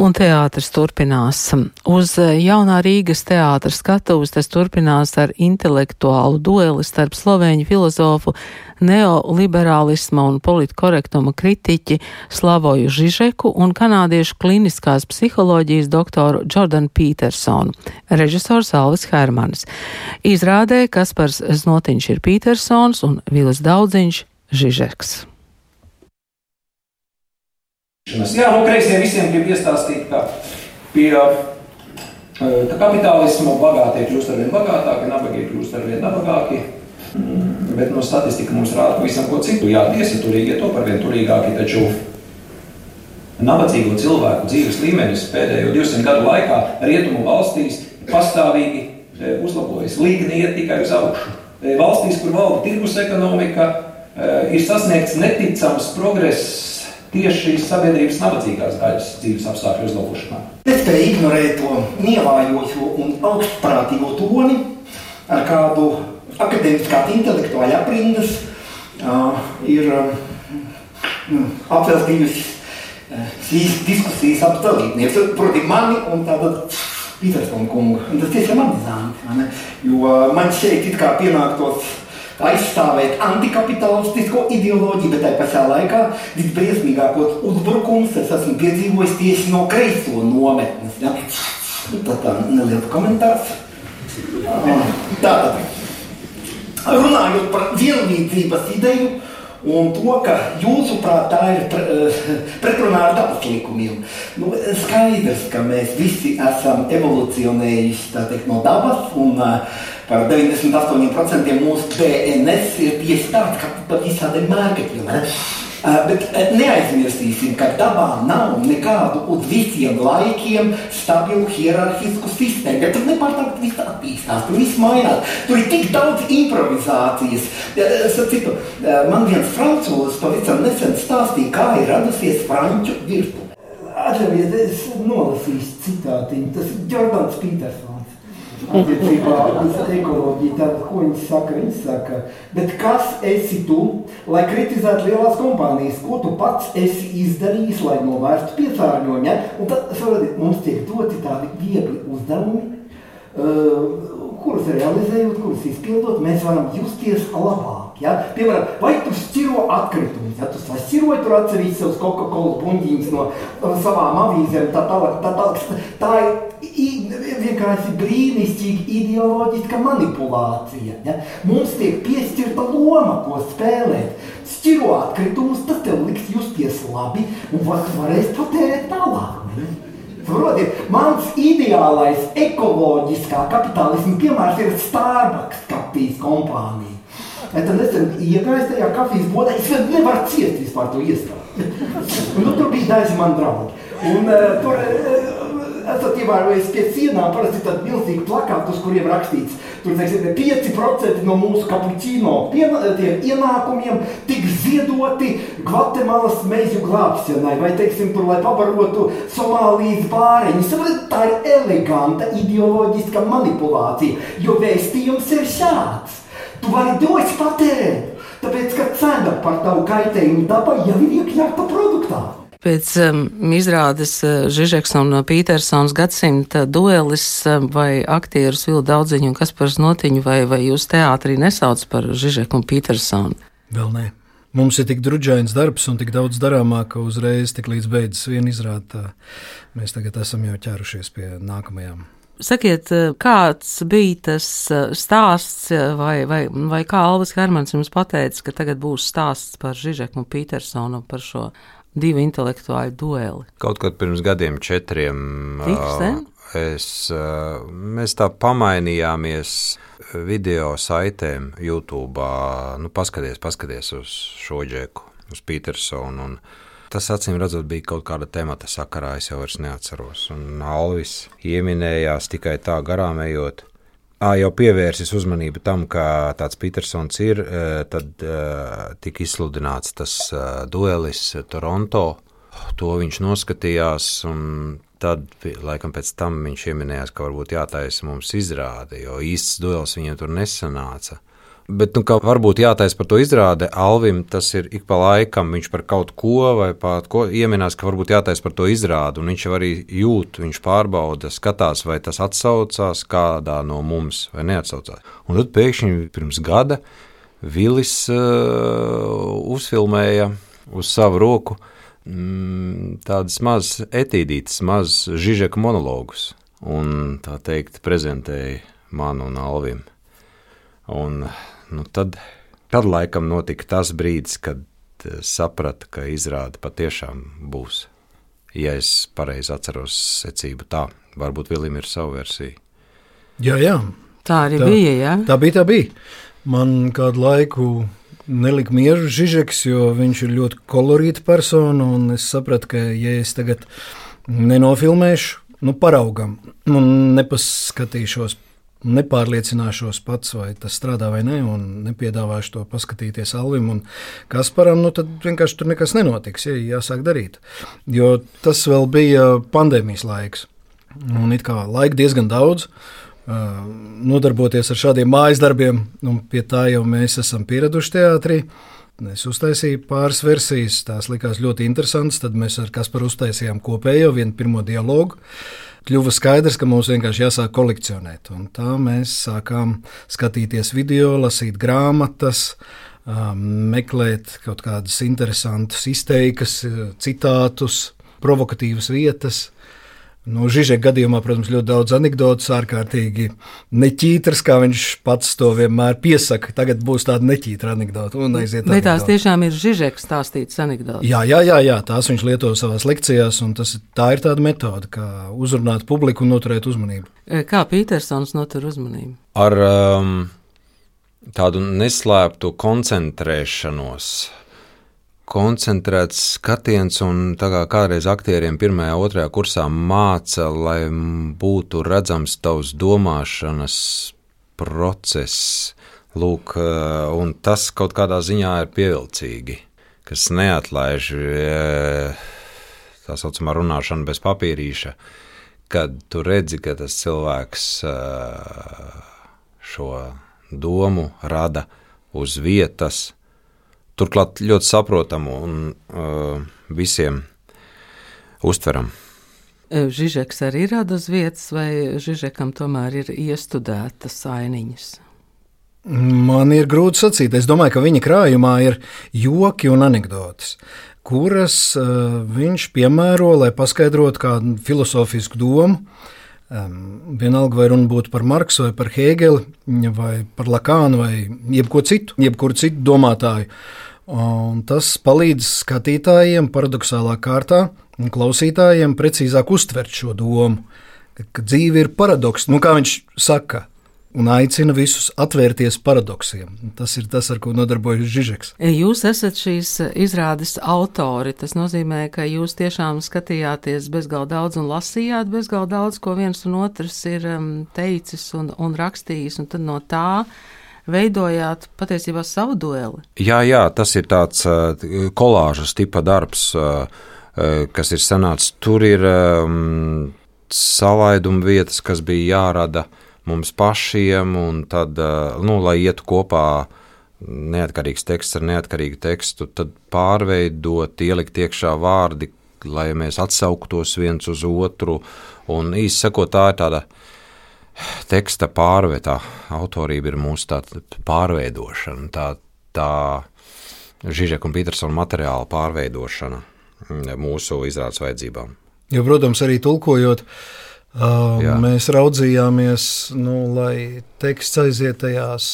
Un teātris turpinās. Uz jaunā Rīgas teātra skatuves tas turpinās ar intelektuālu dueli starp slovēņu filozofu, neoliberālisma un politkorektuma kritiķi Slavoju Žižeku un kanādiešu kliniskās psiholoģijas doktoru Jordanu Petersonu, režisors Alvis Hermanis. Izrādē Kaspars Znotiņš ir Petersons un Vilis Daudziņš Žižeks. Jā, nu, kreisie visiem grib iestāstīt, ka pie ka kapitālisma bagātie kļūst ar vien bagātāki, nabagie kļūst ar vien nabagāki. Bet no statistika mums rāda pavisam ko citu. Jā, tiesa turīgie to par vien turīgāki, taču nabadzīgo cilvēku dzīves līmenis pēdējo 200 gadu laikā rietumu valstīs pastāvīgi uzlabojas. Līgni iet tikai uz augšu. Valstīs, kur valda tirgus ekonomika, ir sasniegts neticams progress tieši šīs sabiedrības nabadzīgās daļas dzīves apstākļu uzlabošanā. Nespēja ignorēt to nievājošo un augstprātīgo toni, ar kādu akadēmiskās intelektuāļa aprindas uh, ir uh, apveltījusi uh, šīs diskusijas ap dalībnieku, proti mani un tātad Petersona kungu. Un tas tiešām amizanti, jo man šeit it kā pienāktos aizstāvēt antikapitalistisko ideoloģiju, bet tajā pašā laikā visbriesmīgākos uzbrukums es esmu piedzīvojis tieši no kreiso nometnes. Ja? Tā tā neliels komentārs. Tātad, runājot par vienlīdzības ideju, Un to, ka jūsuprāt tā ir pretrunā ar dabas likumiem. Nu, skaidrs, ka mēs visi esam evolucionējuši teikt, no dabas, un uh, par 98% mūsu DNS ir tieši tāds, kā pa visādiem mērķiem. Uh, bet uh, neaizmirsīsim, ka dabā nav nekādu uz visiem laikiem stabilu hierarhisku sistēmu. Ja tur nepārtraukti viss attīstās, tur viss mainās. Tur ir tik daudz improvizācijas. Citu, man viens francūzis pavisam nesen stāstīja, kā ir radusies franču virtuve. Atļaujiet, es nolasīšu citātiņu. Tas ir Jordans Petersons attiecībā uz ekoloģiju. Tad, ko viņi saka? Viņi saka, bet kas esi tu, lai kritizētu lielās kompānijas? Ko tu pats esi izdarījis, lai novērstu piesārņojumu? Ja? Un tad, saprotiet, mums tiek doti tādi viegli uzdevumi, uh, kurus realizējot, kurus izpildot, mēs varam justies labāk. Ja? Piemēram, vai tu šķiro atkritumus, ja tu šķiroji tur atsevišķi savus Coca-Cola buļģīņus no savām avīzēm, tā tālāk, tā tālāk. Tā ir vienkārši brīnišķīga ideoloģiska manipulācija. Ja? Mums tiek piešķirta loma, ko spēlēt. Šķiro atkritumus, tas tev liks justies labi un var, varēs patērēt tālāk. Ne? Saprotiet, mans ideālais ekoloģiskā kapitālisma piemērs ir Starbucks kafijas kompānija. Ja tad nesen iegājis tajā kafijas bodā, es nevaru ciest vispār to iestādi. nu, tur bija daži man draugi. Un uh, tur uh, esat ievērojis pie sienām parasti tādi milzīgi plakāti, uz kuriem rakstīts, tur teiksim, 5% no mūsu kapučīno ienākumiem tiks ziedoti Gvatemalas mežu glābšanai, vai, teiksim, tur, lai pabarotu Somālijas bāreņus. Tā ir eleganta ideoloģiska manipulācija, jo vēstījums ir šāds. Tu vari dots patērēt, tāpēc, ka cena par tavu kaitējumu dabai jau ir iekļauta produktā. Pēc um, izrādes uh, Žižeks un Pītersons gadsimta duelis um, vai aktierus Vilu Daudziņu un Kaspars Notiņu vai, vai jūs teātrī nesauc par Žižeku un Pītersonu? Vēl nē. Mums ir tik drudžains darbs un tik daudz darāmā, ka uzreiz tik līdz beidzas viena izrāda, mēs tagad esam jau ķērušies pie nākamajām. Sakiet, uh, kāds bija tas uh, stāsts, uh, vai, vai, vai kā Alvis Hermans jums pateica, ka tagad būs stāsts par Žižeku un Pītersonu par šo divu intelektuāļu dueli? Kaut kad pirms gadiem, četriem. Tiksen? Es, mēs tā pamainījāmies video saitēm YouTube. Nu, paskaties, paskaties uz šo džeku, uz Petersonu. Tas, acīm redzot, bija kaut kāda temata sakarā, es jau vairs neatceros. Un Alvis ieminējās tikai tā garām ejot jau pievērsis uzmanību tam, ka tāds Petersons ir, tad tika izsludināts tas duelis Toronto. To viņš noskatījās, un tad, laikam, pēc tam viņš pieminējās, ka varbūt jātaisa mums izrāde, jo īsts duels viņam tur nesanāca. Bet, nu, varbūt jātaisa par to izrādi. Alvim tas ir ik pa laikam, viņš par kaut ko vai pat ko ieminās, ka varbūt jātaisa par to izrādi. Viņš jau arī jūt, viņš pārbauda, skatās, vai tas atsaucās kādā no mums vai neatsaucās. Un tad pēkšņi pirms gada Vilis uh, uzfilmēja uz savu roku mm, tādas mazas etīdītas, mazas žižeka monologus. Un tā teikt, prezentēja manu un Alvim. Un nu tad, tad laikam notika tas brīdis, kad eh, saprata, ka izrāde patiešām būs. Ja es pareizi atceros secību, tā varbūt Vilim ir sava versija. Jā, jā. Tā arī tā, bija. Jā? Tā bija, tā bija. Man kādu laiku nelika mieru Žižeks, jo viņš ir ļoti kolorīta persona. Es sapratu, ka, ja es tagad nenofilmēšu, nu, paraugam un nepaskatīšos nepārliecināšos pats, vai tas strādā vai nē, un nepiedāvāšu to paskatīties Alvim un Kasparam, nu tad vienkārši tur nekas nenotiks. Ja, jāsāk darīt. Jo tas vēl bija pandēmijas laiks. Un it kā laika diezgan daudz. Nodarboties ar šādiem mājas darbiem, un pie tā jau mēs esam pieraduši teātrī. Es uztaisīju pāris versijas, tās likās ļoti interesantas. Tad mēs ar Kasparu uztaisījām kopējo vienu pirmo dialogu. Kļuva skaidrs, ka mums vienkārši jāsāk kolekcionēt. Un tā mēs sākām skatīties video, lasīt grāmatas, meklēt kaut kādas interesantas izteikas, citātus, provokatīvas vietas. Nu, Žižeka gadījumā, protams, ļoti daudz anekdotas, ārkārtīgi neķītras, kā viņš pats to vienmēr piesaka. Tagad būs tāda neķītra anekdota. Vai tās tiešām ir Žižeka stāstītas anekdotas? Jā, jā, jā, jā, tās viņš lieto savās lekcijās, un tas, tā ir tāda metode, kā uzrunāt publiku un noturēt uzmanību. E, kā Petersons notur uzmanību? Ar um, tādu neslēptu koncentrēšanos koncentrēts skatiens, un tā kā kādreiz aktieriem pirmajā, otrajā kursā māca, lai būtu redzams tavs domāšanas process. Lūk, eh, un tas kaut kādā ziņā ir pievilcīgi, kas neatlaiž eh, tā saucamā runāšana bez papīrīša, kad tu redzi, ka tas cilvēks eh, šo domu rada uz vietas, turklāt ļoti saprotamu un uh, visiem uztveram. Žižeks arī rada uz vietas, vai Žižekam tomēr ir iestudētas ainiņas? Man ir grūti sacīt. Es domāju, ka viņa krājumā ir joki un anekdotas, kuras uh, viņš piemēro, lai paskaidrotu kādu filozofisku domu. Um, vienalga, vai runa būtu par Marksu, vai par Hēgeli, vai par Lakānu, vai jebko citu, jebkuru citu domātāju. Uh, Un tas palīdz skatītājiem paradoxālā kārtā klausītājiem precīzāk uztvert šo domu, ka, dzīve ir paradoks, nu, kā viņš saka. Un aicina visus atvērties paradoksiem. Tas ir tas, ar ko nodarbojas Žižeks. Jūs esat šīs izrādes autori. Tas nozīmē, ka jūs tiešām skatījāties bezgalīgi daudz un lasījāt bezgalīgi daudz, ko viens un otrs ir um, teicis un, un rakstījis. Un tad no tā veidojāt patiesībā savu dueli. Jā, jā tas ir tāds uh, kolāžas tipa darbs, uh, uh, kas ir sanācis. Tur ir um, salaiduma vietas, kas bija jārada mums pašiem, un tad, nu, lai ietu kopā neatkarīgs teksts ar neatkarīgu tekstu, tad pārveidot, ielikt iekšā vārdi, lai mēs atsauktos viens uz otru. Un īsi sakot, tā ir tāda teksta pārvērtā autorība ir mūsu pārveidošana, tā, tā Žižeka un Petersona materiāla pārveidošana mūsu izrādes vajadzībām. Jo, protams, arī tulkojot, uh, mēs raudzījāmies, nu, lai teksts aiziet tajās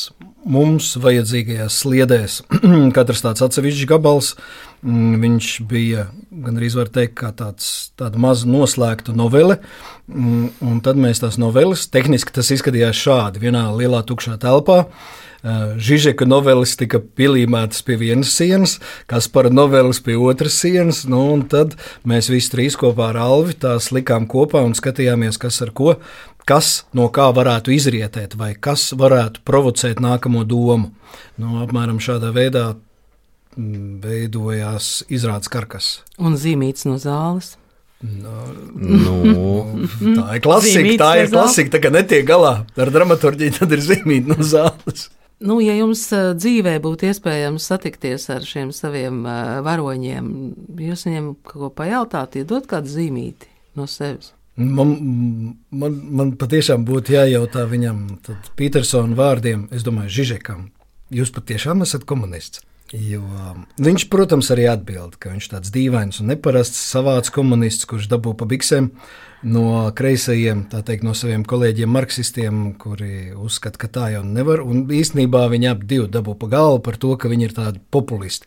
mums vajadzīgajās sliedēs. Katrs tāds atsevišķs gabals, mm, viņš bija gandrīz var teikt, kā tāds, tāda maza noslēgta novele. Mm, un tad mēs tās noveles, tehniski tas izskatījās šādi, vienā lielā tukšā telpā. Uh, Žižeka noveles tika pielīmētas pie vienas sienas, kas par noveles pie otras sienas, nu, tad mēs visi trīs kopā ar Alvi tās likām kopā un skatījāmies, kas ar ko kas no kā varētu izrietēt, vai kas varētu provocēt nākamo domu. Nu, apmēram šādā veidā mm, veidojās izrādes karkas. Un zīmīts no zāles. No, nu, tā ir klasika. tā ir klasika. Tā kā netiek galā ar dramaturgiju, tad ir zīmīta no zāles. Nu, ja jums dzīvē būtu iespējams satikties ar šiem saviem varoņiem, jūs viņiem kaut ko pajautāt, iedot kādu zīmīti no sevis? Man, man, man patiešām būtu jājautā viņam, Petersona vārdiem, es domāju, Žižekam, jūs patiešām esat komunists. Jo, viņš, protams, arī atbild, ka viņš ir tāds dīvains un neparasts savāds komunists, kurš dabū pa biksēm no kreisajiem, tā teikt, no saviem kolēģiem, marksistiem, kuri uzskata, ka tā jau nevar. Un īstenībā viņi abi divi dabū pa galvu par to, ka viņi ir tādi populisti.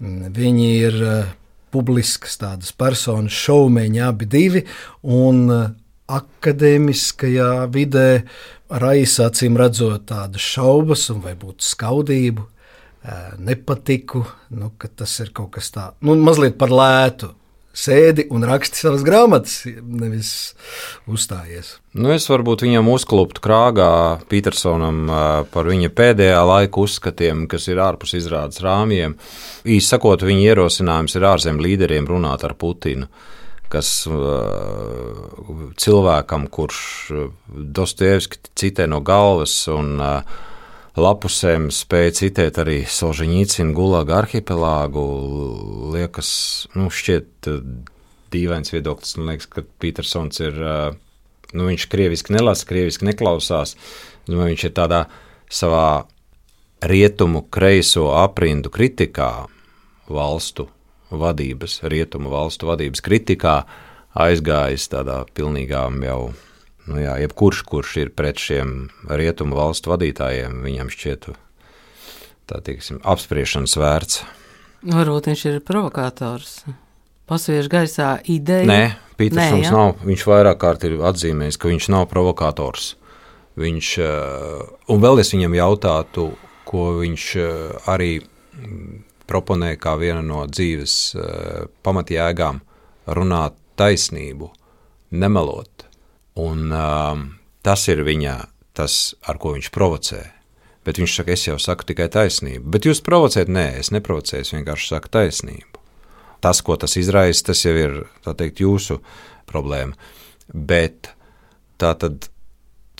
Viņi ir uh, publiskas tādas personas, šaumeņi abi divi. Un, uh, Akadēmiskajā vidē raisa acīm redzot tādas šaubas un varbūt skaudību, nepatiku, nu, ka tas ir kaut kas tāds, nu, mazliet par lētu sēdi un raksti savas grāmatas, nevis uzstājies. Nu, es varbūt viņam uzkluptu krāgā Petersonam par viņa pēdējā laika uzskatiem, kas ir ārpus izrādes rāmjiem. Īsi sakot, viņa ierosinājums ir ārzemju līderiem runāt ar Putinu. Kas cilvēkam, kurš Dostojevski citē no galvas un uh, lapusēm spēja citēt arī Solženīcinu gulaga arhipelāgu. Liekas, nu, šķiet eh, dīvains viedoklis. Man liekas, ka Petersons ir, eh, nu, viņš krieviski nelasa, krieviski neklausās. Nu, viņš ir tādā savā rietumu kreiso aprindu kritikā, valstu vadības, rietumu valstu vadības kritikā aizgājis tādā pilnīgām jau Nu, jā, jebkurš, kurš ir pret šiem rietumu valstu vadītājiem, viņam šķiet tā teiksim, apspriešanas vērts. Varbūt viņš ir provokators. Pasviež gaisā ideju. Nē, Pītersons Nē, nav. Viņš vairāk kārt ir atzīmējis, ka viņš nav provokators. Viņš, eh, un vēl es viņam jautātu, ko viņš eh, arī proponē kā viena no dzīves eh, pamatjēgām - runāt taisnību, nemelot. Un, um, tas ir viņa, tas, ar ko viņš provocē. Bet viņš saka, es jau saku tikai taisnību. Bet jūs provocējat, nē, es neprovocēju, es vienkārši saku taisnību. Tas, ko tas izraisa, tas jau ir teikt, jūsu problēma. Bet tā tad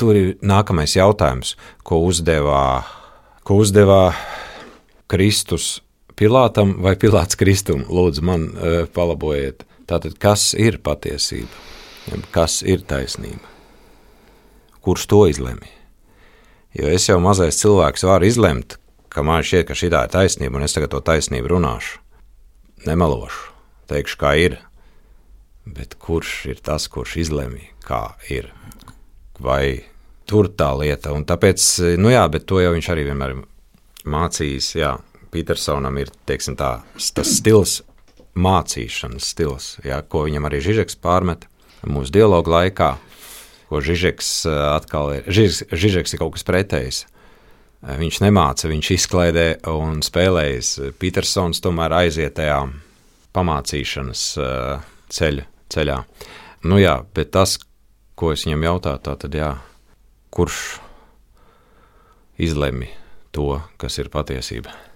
tur ir nākamais jautājums, ko uzdevā, ko uzdevā Kristus Pilātam vai Pilāts Kristum. Lūdzu, man uh, palabojiet. Tātad, kas ir patiesība? Kas ir taisnība. Kurš to izlemj? Jo es jau mazais cilvēks varu izlemt, ka man šķiet, ka šī ir taisnība, un es tagad to taisnību runāšu. Nemelošu, teikšu, kā ir. Bet kurš ir tas, kurš izlemj, kā ir? Vai tur tā lieta? Un tāpēc, nu jā, bet to jau viņš arī vienmēr mācījis. Jā, Petersonam ir teiksim, tā, tas stils, mācīšanas stils, jā, ko viņam arī Žižeks pārmet mūsu dialogu laikā, ko Žižeks eh, atkal ir. Žižeks, Žižeks ir kaut kas pretējs. Eh, viņš nemāca, viņš izklaidē un spēlējas. Petersons tomēr aiziet tajā pamācīšanas eh, ceļu, ceļā. Nu jā, bet tas, ko es viņam jautāju, tā tad jā, kurš izlemj to, kas ir patiesība?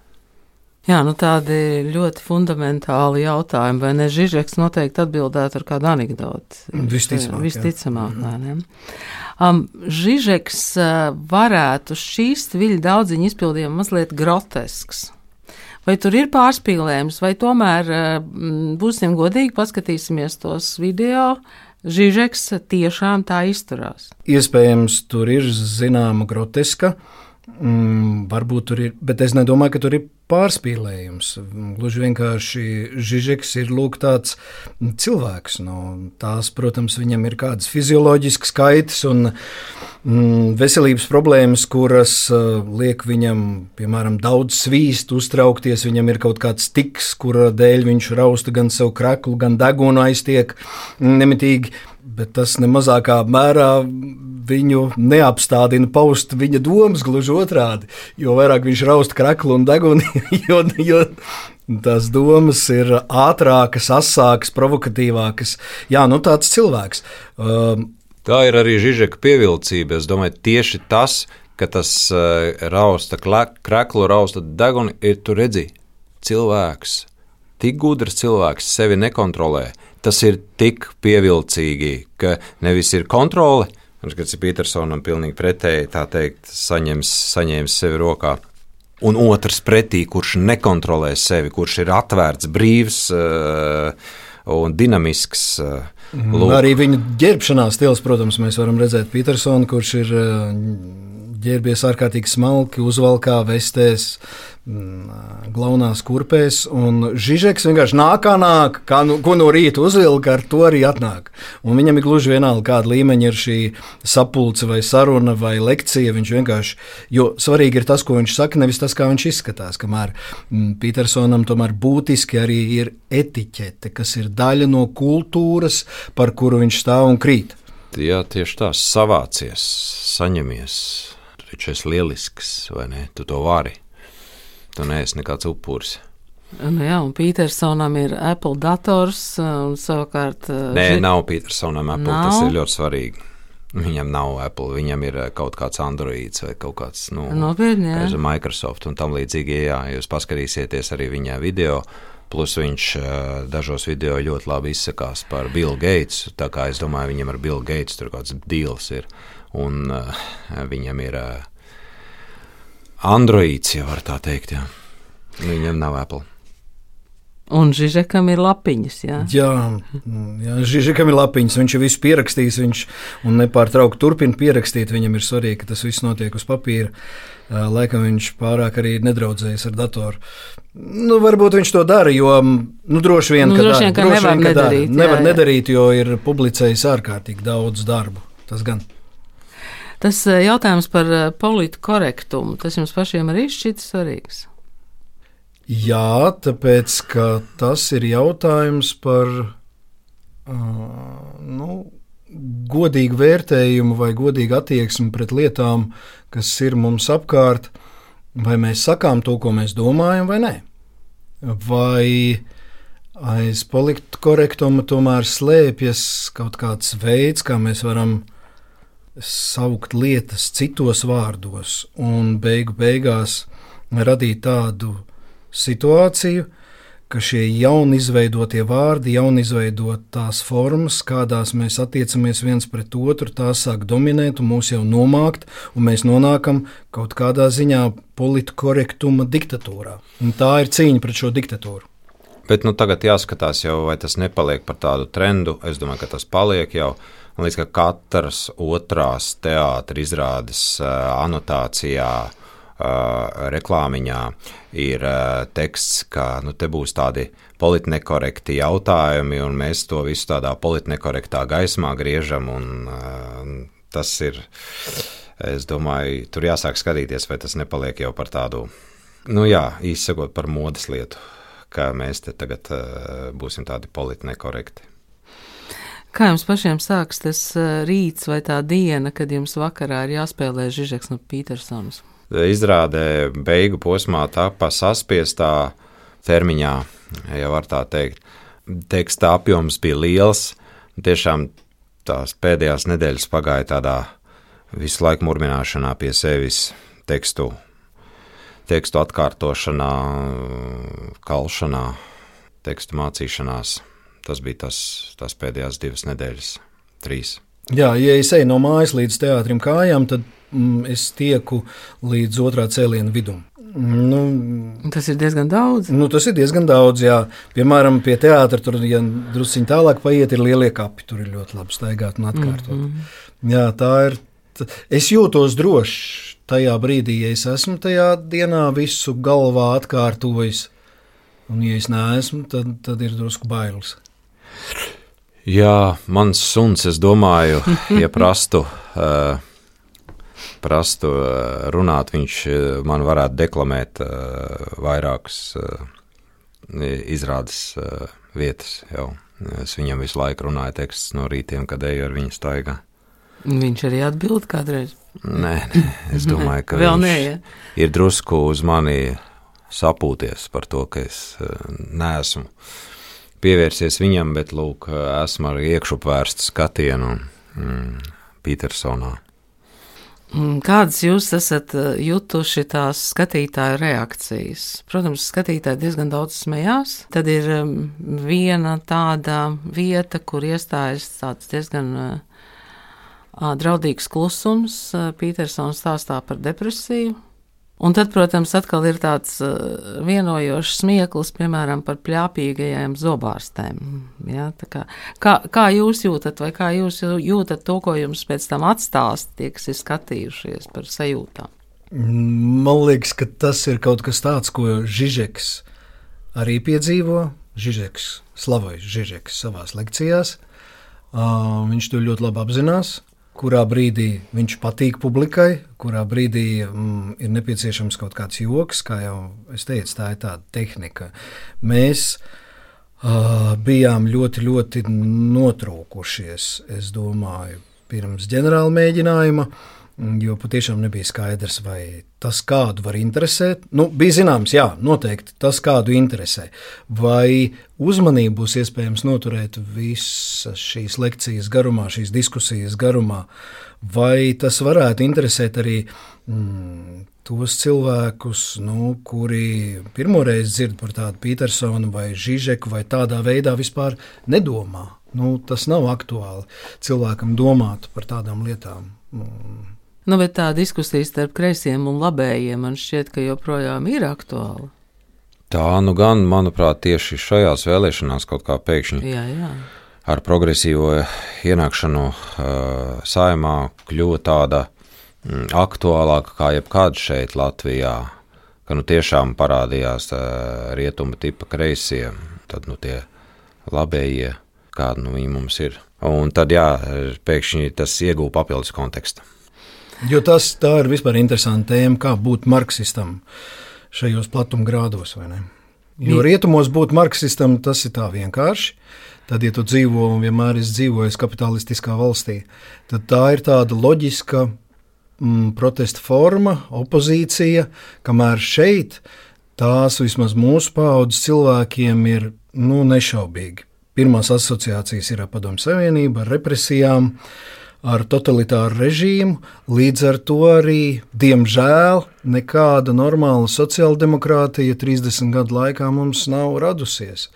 Jā, nu tādi ļoti fundamentāli jautājumi, vai ne? Žižeks noteikti atbildētu ar kādu anekdoti. Visticamāk. Visticamāk, jā. ne? Um, Žižeks uh, varētu šīs viļņu daudziņu izpildījumu mazliet grotesks. Vai tur ir pārspīlējums, vai tomēr uh, būsim godīgi, paskatīsimies tos video. Žižeks tiešām tā izturās. Iespējams, tur ir zināma groteska. Mm, varbūt tur ir, bet es nedomāju, ka tur ir pārspīlējums. Gluži vienkārši Žižeks ir lūk, tāds cilvēks. Nu, tās, protams, viņam ir kādas fizioloģiskas kaitas un mm, veselības problēmas, kuras uh, liek viņam, piemēram, daudz svīst, uztraukties. Viņam ir kaut kāds tiks, kura dēļ viņš rausta gan sev kreklu, gan degunu aiztiek nemitīgi. Bet tas nemazākā mērā viņu neapstādina paust viņa domas, gluži otrādi. Jo vairāk viņš raust kreklu un degunu, jo, jo tās domas ir ātrākas, asākas, provokatīvākas. Jā, nu tāds cilvēks. Um, Tā ir arī Žižeka pievilcība. Es domāju, tieši tas, ka tas uh, rausta kreklu, rausta degunu, ir tu redzi, cilvēks, tik gudrs cilvēks sevi nekontrolē. Tas ir tik pievilcīgi, ka nevis ir kontrole, Un, kad Petersonam pilnīgi pretēji, tā teikt, saņems, saņems sevi rokā. Un otrs pretī, kurš nekontrolē sevi, kurš ir atvērts, brīvs uh, un dinamisks. Uh, Lūk. Arī viņa ģērbšanās stils, protams, mēs varam redzēt Petersonu, kurš ir uh, ģērbies ārkārtīgi smalki, uzvalkā vestēs, mm, glaunās kurpēs, un Žižeks vienkārši nāk, nāk, kā nu, ko no rīta uzvilka, ar to arī atnāk. Un viņam ir gluži vienalga, kāda līmeņa ir šī sapulce vai saruna vai lekcija. Viņš vienkārši, jo svarīgi ir tas, ko viņš saka, nevis tas, kā viņš izskatās. Kamēr mm, Petersonam tomēr būtiski arī ir etiķete, kas ir daļa no kultūras, par kuru viņš stāv un krīt. Jā, tieši tā, savācies, saņemies taču esi lielisks, vai ne? Tu to vari. Tu neesi nekāds upuris. Nu jā, un Petersonam ir Apple dators, un savukārt. Nē, ži... nav Petersonam Apple, nav? tas ir ļoti svarīgi. Viņam nav Apple, viņam ir kaut kāds Android vai kaut kāds nu, Nopietni, jā. Microsoft un tam līdzīgi. Jā, jūs paskatīsieties arī viņa video. Plus viņš dažos video ļoti labi izsakās par Bill Gates. Tā kā es domāju, viņam ar Bill Gates tur kāds deals ir. Un uh, viņam ir uh, Androids, ja var tā teikt. Jā. Viņam nav Apple. Un Žižekam ir lapiņas. Jā, jā, jā Žižekam ir lapiņas. Viņš ir visu pierakstījis, viņš nepārtraukti turpina pierakstīt. Viņam ir svarīgi, ka tas viss notiek uz papīra. Laikam viņš pārāk arī nedraudzējas ar datoru. Nu, varbūt viņš to dara, jo nu, droši vien, nu, ka, droši vien, ka droši nevar, vien, ka nedarīt, dara. nevar jā, jā. nedarīt, jo ir publicējis ārkārtīgi daudz darbu. Tas gan. Tas eh, jautājums par eh, polītu korektumu, tas jums pašiem arī šķiet svarīgs? Jā, tāpēc tas ir jautājums par uh, nu, godīgu vērtējumu vai godīgu attieksmi pret lietām, kas ir mums apkārt. Vai mēs sakām to, ko mēs domājam, vai nē? Vai aiz politkorektuma tomēr slēpjas kaut kāds veids, kā mēs varam saukt lietas citos vārdos un beigu beigās radīt tādu situāciju, ka šie jauni izveidotie vārdi, jauni izveidotās formas, kādās mēs attiecamies viens pret otru, tās sāk dominēt un mūs jau nomākt, un mēs nonākam kaut kādā ziņā politkorektuma diktatūrā. Un tā ir cīņa pret šo diktatūru. Bet nu, tagad jāskatās, jau, vai tas nepaliek par tādu trendu. Es domāju, ka tas paliek jau. Man liekas, ka katras otrās teātris izrādes anotācijā, reklāmiņā ir teksts, ka nu, te būs tādi politnekorekti jautājumi, un mēs to visu tādā politnekorektā gaismā griežam. Un, tas ir, es domāju, tur jāsāk skatīties, vai tas nepaliek jau par tādu, nu jā, īsi sakot, par modes lietu, ka mēs te tagad būsim tādi politnekorekti. Kā jums pašiem sāks tas eh, rīts vai tā diena, kad jums vakarā ir jāspēlē Žižeks no Petersons? Izrādē beigu posmā tāpa saspiestā termiņā, ja var tā teikt. Teksta apjoms bija liels, tiešām tās pēdējās nedēļas pagāja tādā visu laiku murmināšanā pie sevis tekstu, tekstu atkārtošanā, kalšanā, tekstu mācīšanās. Tas bija tas, tas pēdējās divas nedēļas, trīs. Jā, ja es eju no mājas līdz teātrim kājām, tad mm, es tieku līdz otrā cēliena vidum. Nu, tas ir diezgan daudz. Nu, tas ir diezgan daudz. Jā. Piemēram, pie teātra tur, ja druskuļi tālāk paiet, ir lielie kapi. Tur ir ļoti labi staigāt un atkārtot. Mm -hmm. Jā, tā ir. Es jūtos droši tajā brīdī, ja es esmu tajā dienā visu galvā atkārtojis. Un, ja es neesmu, tad, tad ir drusku bailes. Jā, mans suns, es domāju, ja prastu, uh, prastu uh, runāt, viņš uh, man varētu deklamēt vairākas izrādes vietas. Jau. Es viņam visu laiku runāju tekstus no rītiem, kad eju ar viņu staigā. Viņš arī atbild kādreiz. Nē, nē es domāju, ka viņš nē, ja? ir drusku uz mani sapūties par to, ka es neesmu pievērsies viņam, bet lūk, esmu ar iekšupvērstu skatienu mm, Petersonā. Mm, kādas jūs esat eh, jutuši tās skatītāju reakcijas? Protams, skatītāji diezgan daudz smējās. Tad ir mm, viena tāda vieta, kur iestājas tāds diezgan uh, Draudīgs klusums, Pītersons stāstā par depresiju. Un tad, protams, atkal ir tāds vienojošs smieklis, piemēram, par pļāpīgajiem zobārstēm. Ja, kā, kā, kā jūs jūtat, vai kā jūs jūtat to, ko jums pēc tam atstāst tie, kas ir skatījušies par sajūtām? Man liekas, ka tas ir kaut kas tāds, ko Žižeks arī piedzīvo. Žižeks, Slavojs Žižeks savā lekcijās. Uh, viņš to ļoti labi apzinās, kurā brīdī viņš patīk publikai, kurā brīdī mm, ir nepieciešams kaut kāds joks, kā jau es teicu, tā ir tāda tehnika. Mēs uh, bijām ļoti, ļoti notrūkušies, es domāju, pirms ģenerāla mēģinājuma. Uh, Jo patiešām nebija skaidrs, vai tas kādu var interesēt. Nu, bija zināms, jā, noteikti tas kādu interesē. Vai uzmanību būs iespējams noturēt visas šīs lekcijas garumā, šīs diskusijas garumā, vai tas varētu interesēt arī mm, tos cilvēkus, nu, kuri pirmoreiz dzird par tādu Petersonu vai Žižeku, vai tādā veidā vispār nedomā. Nu, tas nav aktuāli cilvēkam domāt par tādām lietām. Mm. Nu, bet tā diskusija starp kreisiem un labējiem man šķiet, ka joprojām ir aktuāla. Tā nu gan, manuprāt, tieši šajās vēlēšanās kaut kā pēkšņi jā, jā. ar progresīvo ienākšanu uh, saimā kļuva tāda mm, aktuālāka kā jebkad šeit Latvijā, ka nu tiešām parādījās uh, rietuma tipa kreisie, tad nu tie labējie, kādi nu viņi mums ir. Un tad jā, pēkšņi tas iegūta papildus kontekstu. Jo tas ir vispār interesanti tēma, kā būt marksistam šajos platumgrādos. Jo rietumos būt marksistam tas ir tā vienkārši. Tad, ja tu dzīvo un vienmēr esi dzīvojis kapitalistiskā valstī, tad tā ir tāda loģiska mm, protesta forma, opozīcija, kamēr šeit tās vismaz mūsu paudzes cilvēkiem ir nu, nešaubīgi. Pirmās asociācijas ir ar Padomu Savienību, ar represijām, uh, ar totalitāru režīmu. Līdz ar to arī, diemžēl, nekāda normāla sociāldemokrātija 30 gadu laikā mums nav radusies.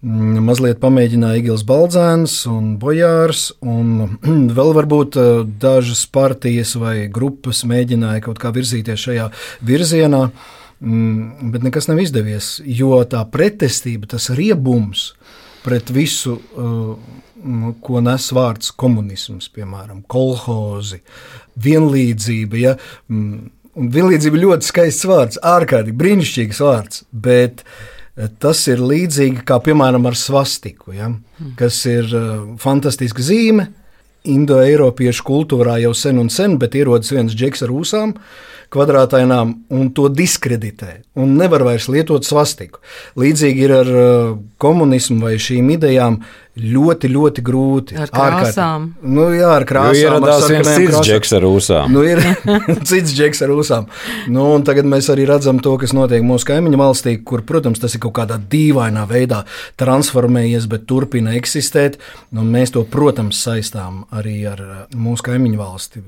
Mm, mazliet pamēģināja Igils Baldzēns un Bojārs, un vēl varbūt eh, dažas partijas vai grupas mēģināja kaut kā virzīties šajā virzienā, mm, bet nekas nav izdevies, jo tā pretestība, tas riebums pret visu Nu, ko nes vārds komunisms, piemēram, kolhozi, vienlīdzība. Ja? Mm, un vienlīdzība ļoti skaists vārds, ārkārtīgi brīnišķīgs vārds, bet eh, tas ir līdzīgi kā piemēram ar svastiku, ja? Mm. kas ir uh, fantastiska zīme. Indo-Eiropiešu kultūrā jau sen un sen, bet ierodas viens džeks ar ūsām, kvadrātainām un to diskreditē. Un nevar vairs lietot svastiku. Līdzīgi ir ar uh, komunismu vai šīm idejām ļoti, ļoti grūti. Ar krāsām. Ārkārt, nu, jā, ar krāsām. Jo ieradās viens cits džeks ar ūsām. Nu, ir cits džeks ar ūsām. Nu, un tagad mēs arī redzam to, kas notiek mūsu kaimiņu valstī, kur, protams, tas ir kaut kādā dīvainā veidā transformējies, bet turpina eksistēt. Un mēs to, protams, saistām arī ar uh, mūsu kaimiņu valsti.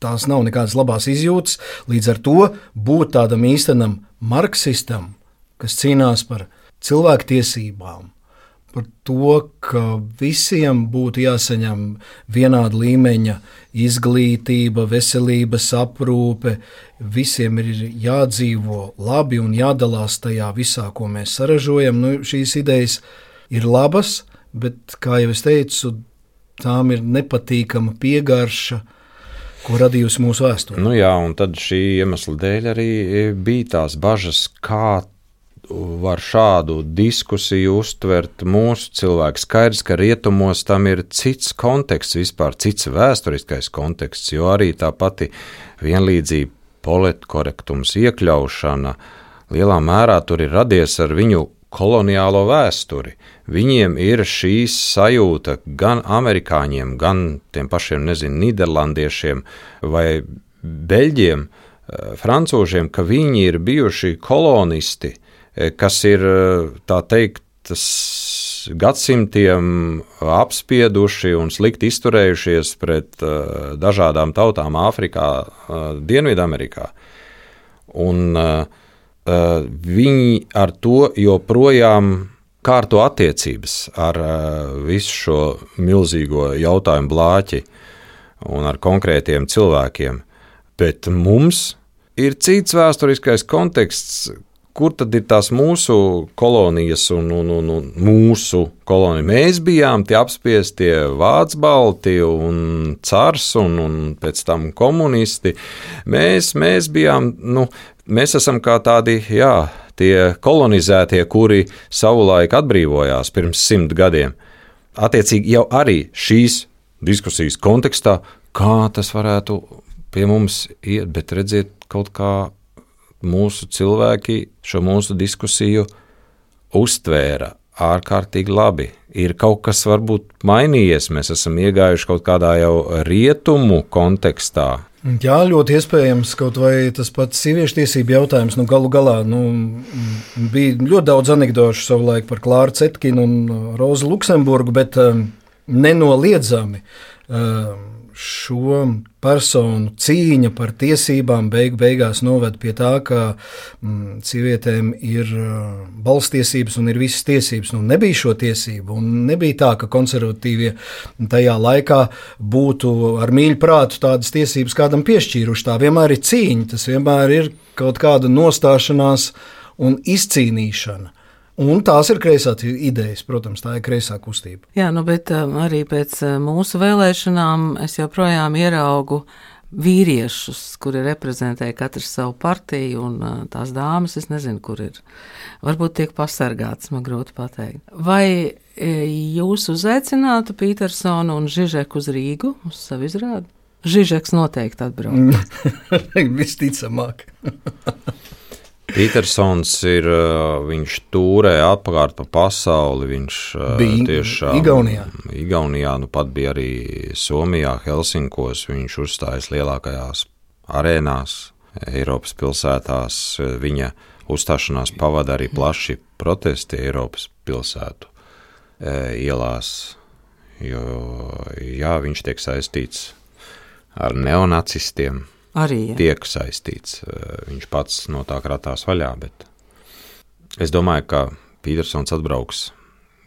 Tās nav nekādas labās izjūtas. Līdz ar to būt tādam īstenam marksistam, kas cīnās par cilvēktiesībām, par to, ka visiem būtu jāsaņem vienāda līmeņa izglītība, veselības aprūpe, visiem ir jādzīvo labi un jādalās tajā visā, ko mēs saražojam. Nu, šīs idejas ir labas, bet, kā jau es teicu, tām ir nepatīkama piegarša. Ko radījusi mūsu vēsture? Nu jā, un tad šī iemesla dēļ arī bija tās bažas, kā var šādu diskusiju uztvert mūsu cilvēki. Skaidrs, ka rietumos tam ir cits konteksts, vispār cits vēsturiskais konteksts, jo arī tā pati vienlīdzība, politkorektums, iekļaušana lielā mērā tur ir radies ar viņu koloniālo vēsturi. Viņiem ir šī sajūta gan amerikāņiem, gan tiem pašiem, nezinu, nīderlandiešiem vai beļģiem, eh, francūžiem, ka viņi ir bijuši kolonisti, Eh, kas ir tā teikt, gadsimtiem apspieduši un slikti izturējušies pret uh, dažādām tautām Āfrikā, uh, Dienvidamerikā. Un uh, viņi ar to joprojām kārto attiecības ar visu šo milzīgo jautājumu blāķi. un ar konkrētiem cilvēkiem. Bet mums ir cits vēsturiskais konteksts, kur tad ir tās mūsu kolonijas un, un, un, un mūsu kolonija. Mēs bijām tie apspiestie vācu balti un cars un, un pēc tam komunisti. Mēs, mēs bijām, nu, mēs esam kā tādi, jā, tie kolonizētie, kuri savulaik atbrīvojās pirms simt gadiem. Attiecīgi jau arī šīs diskusijas kontekstā, kā tas varētu pie mums iet, bet redziet, kaut kā mūsu cilvēki šo mūsu diskusiju uztvēra ārkārtīgi labi. Ir kaut kas varbūt mainījies, mēs esam iegājuši kaut kādā jau rietumu kontekstā. Jā, ļoti iespējams, kaut vai tas pats sieviešu tiesību jautājums. Nu, galu galā nu, bija ļoti daudz anekdošu savulaik par Klāru Cetkinu un Rozu Luksemburgu, bet um, nenoliedzami. Um, šo personu cīņa par tiesībām beig beigās noved pie tā, ka mm, sievietēm ir uh, balstiesības un ir visas tiesības. Nu, nebija šo tiesību, un nebija tā, ka konservatīvie tajā laikā būtu ar mīļu prātu tādas tiesības kādam piešķīruši. Tā vienmēr ir cīņa, tas vienmēr ir kaut kāda nostāšanās un izcīnīšana. Un tās ir kreisās idejas, protams, tā ir kreisā kustība. Jā, nu, bet um, arī pēc uh, mūsu vēlēšanām es joprojām ieraugu vīriešus, kuri reprezentē katru savu partiju, un uh, tās dāmas, es nezinu, kur ir. Varbūt tiek pasargāts, man grūti pateikt. Vai e, jūs uzaicinātu Petersonu un Žižeku uz Rīgu uz savu izrādi? Žižeks noteikti atbrauc. Visticamāk. Petersons ir, viņš tūrē apkārt pa pasauli. Viņš bija tiešām Igaunijā. Igaunijā, nu pat bija arī Somijā, Helsinkos. Viņš uzstājas lielākajās arēnās, Eiropas pilsētās. Viņa uzstāšanās pavada arī plaši protesti Eiropas pilsētu ielās, jo jā, viņš tiek saistīts ar neonacistiem Arī ja. tiek saistīts. Viņš pats no tā kratās vaļā, es domāju, ka Petersons atbrauks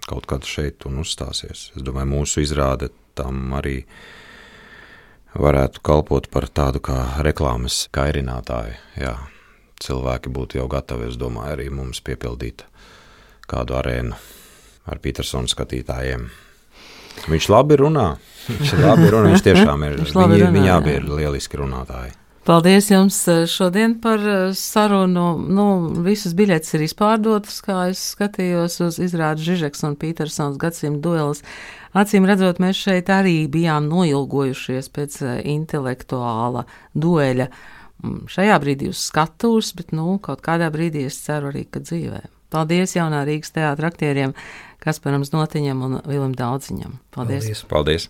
kaut kad šeit un uzstāsies. Es domāju, mūsu izrāde tam arī varētu kalpot par tādu kā reklāmas kairinātāju. Jā, cilvēki būtu jau gatavi, es domāju, arī mums piepildīt kādu arēnu ar Petersona skatītājiem. Viņš labi runā. Viņš labi runā. Viņš tiešām ir. Viņš viņi, runā, viņi jā. abi ir lieliski runātāji. Paldies jums eh, šodien par eh, sarunu. Nu, visas biļetes ir izpārdotas, kā es skatījos uz izrādi Žižeks un Petersons gadsimta duelis. Acīm redzot, mēs šeit arī bijām noilgojušies pēc eh, intelektuāla dueļa. Mm, Šajā brīdī uz skatuves, bet nu, kaut kādā brīdī es ceru arī, ka dzīvē. Paldies jaunā Rīgas teātra aktieriem Kasparam Znotiņam un Vilim Daudziņam. Paldies! Paldies. Paldies!